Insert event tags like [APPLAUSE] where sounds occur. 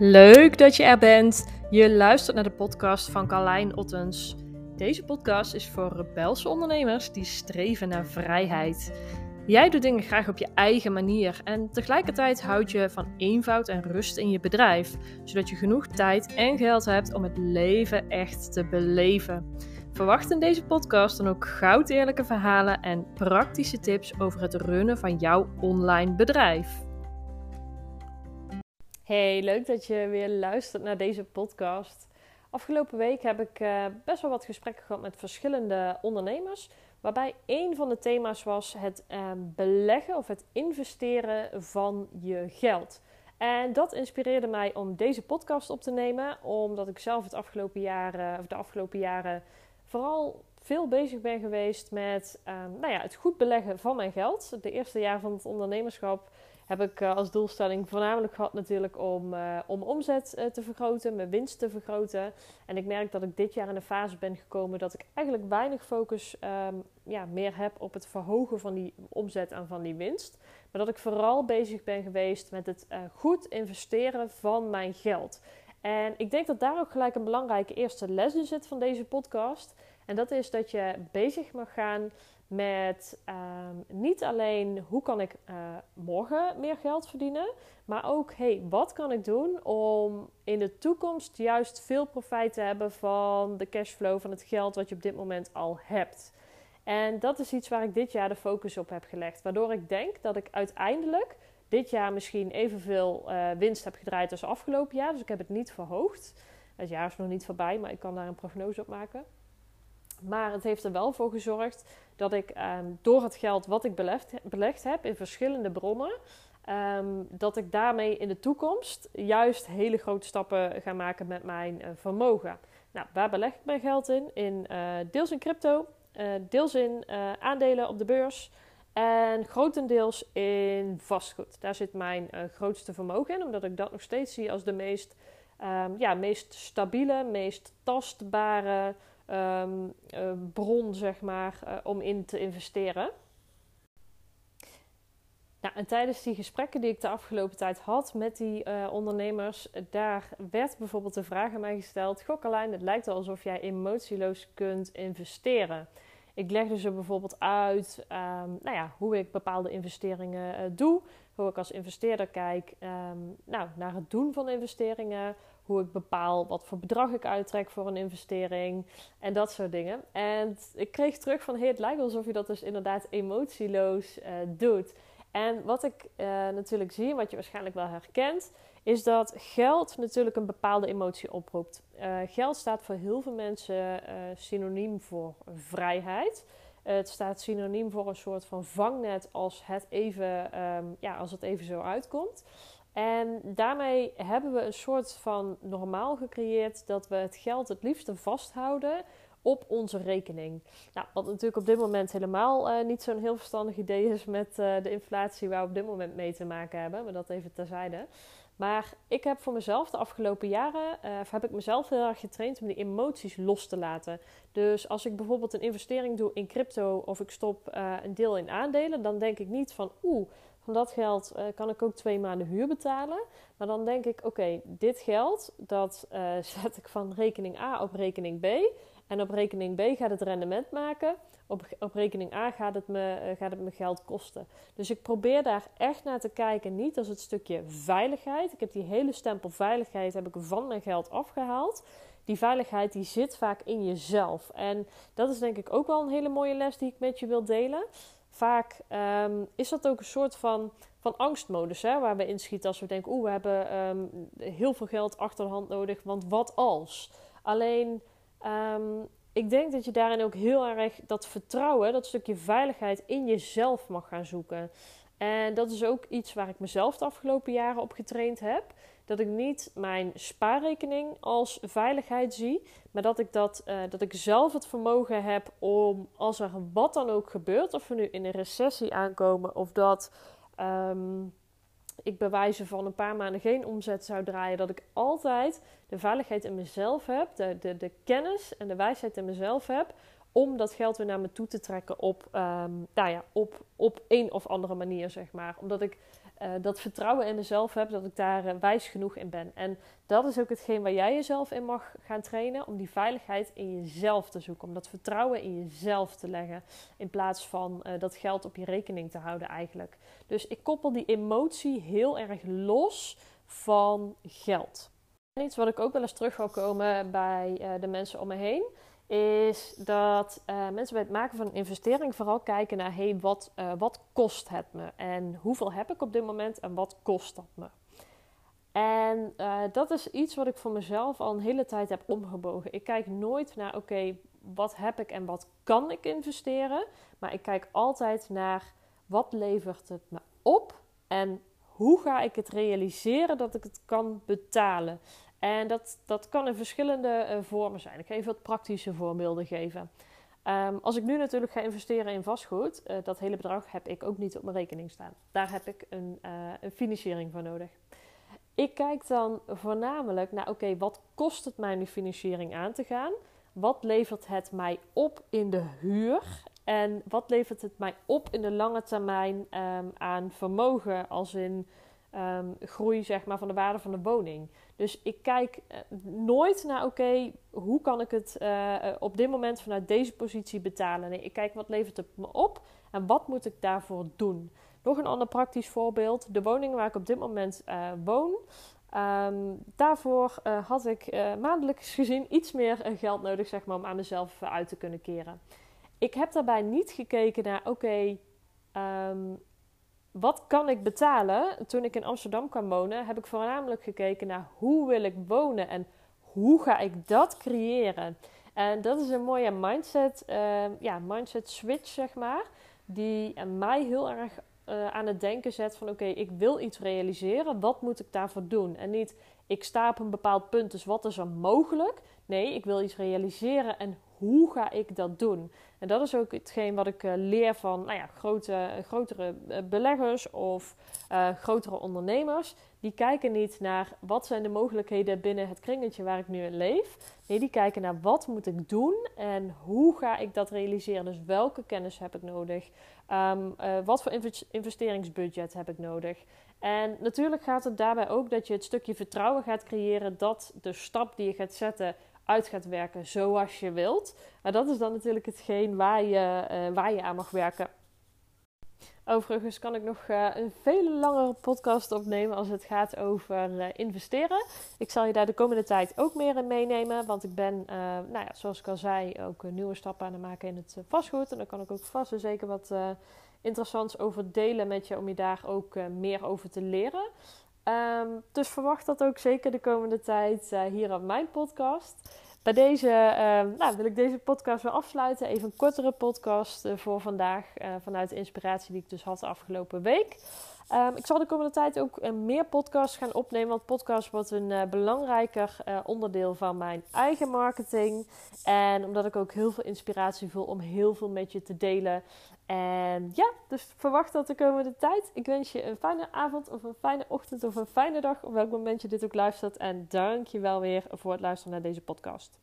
Leuk dat je er bent. Je luistert naar de podcast van Carlijn Ottens. Deze podcast is voor rebelse ondernemers die streven naar vrijheid. Jij doet dingen graag op je eigen manier en tegelijkertijd houd je van eenvoud en rust in je bedrijf, zodat je genoeg tijd en geld hebt om het leven echt te beleven. Verwacht in deze podcast dan ook goud eerlijke verhalen en praktische tips over het runnen van jouw online bedrijf. Hey, leuk dat je weer luistert naar deze podcast. Afgelopen week heb ik uh, best wel wat gesprekken gehad met verschillende ondernemers. Waarbij een van de thema's was het uh, beleggen of het investeren van je geld. En dat inspireerde mij om deze podcast op te nemen, omdat ik zelf het afgelopen of de afgelopen jaren vooral veel bezig ben geweest met uh, nou ja, het goed beleggen van mijn geld. De eerste jaar van het ondernemerschap heb ik uh, als doelstelling voornamelijk gehad natuurlijk om, uh, om omzet uh, te vergroten, mijn winst te vergroten. En ik merk dat ik dit jaar in een fase ben gekomen dat ik eigenlijk weinig focus um, ja, meer heb op het verhogen van die omzet en van die winst. Maar dat ik vooral bezig ben geweest met het goed investeren van mijn geld. En ik denk dat daar ook gelijk een belangrijke eerste les in zit van deze podcast. En dat is dat je bezig mag gaan met um, niet alleen hoe kan ik uh, morgen meer geld verdienen, maar ook hey, wat kan ik doen om in de toekomst juist veel profijt te hebben van de cashflow, van het geld wat je op dit moment al hebt. En dat is iets waar ik dit jaar de focus op heb gelegd. Waardoor ik denk dat ik uiteindelijk dit jaar misschien evenveel uh, winst heb gedraaid als afgelopen jaar. Dus ik heb het niet verhoogd. Het jaar is nog niet voorbij, maar ik kan daar een prognose op maken. Maar het heeft er wel voor gezorgd dat ik um, door het geld wat ik belegd, heb in verschillende bronnen, um, dat ik daarmee in de toekomst juist hele grote stappen ga maken met mijn uh, vermogen. Nou, waar beleg ik mijn geld in? in uh, deels in crypto, uh, deels in aandelen op de beurs en grotendeels in vastgoed. Daar zit mijn grootste vermogen in, omdat ik dat nog steeds zie als de meest, um, ja, meest stabiele, meest tastbare um, uh, bron, zeg maar, uh, om in te investeren. Nou, en tijdens die gesprekken die ik de afgelopen tijd had met die uh, ondernemers, daar werd bijvoorbeeld de vraag aan mij gesteld: Goh, Carlijn, het lijkt alsof jij emotieloos kunt investeren. Ik legde ze bijvoorbeeld uit um, nou ja, hoe ik bepaalde investeringen doe, hoe ik als investeerder kijk um, nou, naar het doen van investeringen, hoe ik bepaal wat voor bedrag ik uittrek voor een investering en dat soort dingen. En ik kreeg terug van hey, het lijkt alsof je dat dus inderdaad emotieloos uh, doet. En wat ik uh, natuurlijk zie, wat je waarschijnlijk wel herkent, is dat geld natuurlijk een bepaalde emotie oproept. Uh, geld staat voor heel veel mensen synoniem voor vrijheid. het staat synoniem voor een soort van vangnet als het even, um, ja, als het even zo uitkomt. En daarmee hebben we een soort van normaal gecreëerd dat we het geld het liefste vasthouden op onze rekening. Nou, wat natuurlijk op dit moment helemaal uh, niet zo'n heel verstandig idee is met uh, de inflatie waar we op dit moment mee te maken hebben, maar dat even terzijde. Maar ik heb voor mezelf de afgelopen jaren, uh, heb ik mezelf heel erg getraind om die emoties los te laten. Dus als ik bijvoorbeeld een investering doe in crypto of ik stop een deel in aandelen, dan denk ik niet van oeh, dat geld uh, kan ik ook twee maanden huur betalen. Maar dan denk ik, oké, dit geld, dat uh, [LAUGHS] zet ik van rekening A op rekening B. En op rekening B gaat het rendement maken. Op, op rekening A gaat het, me, uh, gaat het me geld kosten. Dus ik probeer daar echt naar te kijken. Niet als het stukje veiligheid. Ik heb die hele stempel veiligheid heb ik van mijn geld afgehaald. Die veiligheid die zit vaak in jezelf. En dat is denk ik ook wel een hele mooie les die ik met je wil delen vaak um, is dat ook een soort van, van angstmodus hè, waar we inschieten als we denken: oeh, we hebben um, heel veel geld achter de hand nodig, want wat als? Alleen, um, ik denk dat je daarin ook heel erg dat vertrouwen, dat stukje veiligheid in jezelf mag gaan zoeken. En dat is ook iets waar ik mezelf de afgelopen jaren op getraind heb dat ik niet mijn spaarrekening als veiligheid zie, maar dat ik, dat, uh, dat ik zelf het vermogen heb om, als er wat dan ook gebeurt, of we nu in een recessie aankomen, of dat um, ik bij wijze van een paar maanden geen omzet zou draaien, dat ik altijd de veiligheid in mezelf heb, de, de, de kennis en de wijsheid in mezelf heb, om dat geld weer naar me toe te trekken op, um, nou ja, op, op een of andere manier, zeg maar. Omdat ik uh, dat vertrouwen in mezelf heb, dat ik daar uh, wijs genoeg in ben. En dat is ook hetgeen waar jij jezelf in mag gaan trainen, om die veiligheid in jezelf te zoeken, om dat vertrouwen in jezelf te leggen, in plaats van uh, dat geld op je rekening te houden eigenlijk. Dus ik koppel die emotie heel erg los van geld. En iets wat ik ook wel eens terug wil komen bij de mensen om me heen is dat uh, mensen bij het maken van een investering vooral kijken naar hey, wat, uh, wat kost het me en hoeveel heb ik op dit moment en wat kost dat me. En uh, dat is iets wat ik voor mezelf al een hele tijd heb omgebogen. Ik kijk nooit naar oké, wat heb ik en wat kan ik investeren, maar ik kijk altijd naar wat levert het me op en hoe ga ik het realiseren dat ik het kan betalen. En dat, dat kan in verschillende uh, vormen zijn. Ik ga even wat praktische voorbeelden geven. Um, als ik nu natuurlijk ga investeren in vastgoed, uh, dat hele bedrag heb ik ook niet op mijn rekening staan. Daar heb ik een, uh, een financiering voor nodig. Ik kijk dan voornamelijk naar, oké, wat kost het mij die financiering aan te gaan? Wat levert het mij op in de huur? En wat levert het mij op in de lange termijn um, aan vermogen, als in um, groei zeg maar, van de waarde van de woning? Dus ik kijk uh, nooit naar, oké, hoe kan ik het uh, op dit moment vanuit deze positie betalen? Nee, ik kijk wat levert het me op en wat moet ik daarvoor doen? Nog een ander praktisch voorbeeld. De woning waar ik op dit moment woon. Um, daarvoor had ik maandelijks gezien iets meer geld nodig zeg maar, om aan mezelf uit te kunnen keren. Ik heb daarbij niet gekeken naar, oké, um, wat kan ik betalen? Toen ik in Amsterdam kwam wonen, heb ik voornamelijk gekeken naar hoe wil ik wonen en hoe ga ik dat creëren. En dat is een mooie mindset, uh, ja, mindset switch, zeg maar, die mij heel erg uh, aan het denken zet van oké, ik wil iets realiseren, wat moet ik daarvoor doen? En niet ik sta op een bepaald punt, dus wat is er mogelijk? Nee, ik wil iets realiseren en hoe ga ik dat doen? En dat is ook hetgeen wat ik uh, leer van nou ja, grote, grotere uh, beleggers of uh, grotere ondernemers. Die kijken niet naar wat zijn de mogelijkheden binnen het kringetje waar ik nu in leef. Nee, die kijken naar wat moet ik doen en hoe ga ik dat realiseren. Dus welke kennis heb ik nodig? Um, wat voor investeringsbudget heb ik nodig? En natuurlijk gaat het daarbij ook dat je het stukje vertrouwen gaat creëren dat de stap die je gaat zetten uit gaat werken zoals je wilt. Maar dat is dan natuurlijk hetgeen waar je, uh, waar je aan mag werken. Overigens kan ik nog uh, een veel langere podcast opnemen als het gaat over uh, investeren. Ik zal je daar de komende tijd ook meer in meenemen. Want ik ben, nou ja, zoals ik al zei, ook nieuwe stappen aan het maken in het vastgoed. En daar kan ik ook vast en zeker wat interessants over delen met je om je daar ook meer over te leren. Um, dus verwacht dat ook zeker de komende tijd uh, hier op mijn podcast. Bij deze uh, nou, wil ik deze podcast weer afsluiten. Even een kortere podcast uh, voor vandaag. Uh, vanuit de inspiratie die ik dus had de afgelopen week. Um, ik zal de komende tijd ook meer podcasts gaan opnemen. Want podcast wordt een belangrijker onderdeel van mijn eigen marketing. En omdat ik ook heel veel inspiratie voel om heel veel met je te delen. En ja, dus verwacht dat de komende tijd. Ik wens je een fijne avond of een fijne ochtend of een fijne dag. Op welk moment je dit ook luistert. En dank je wel weer voor het luisteren naar deze podcast.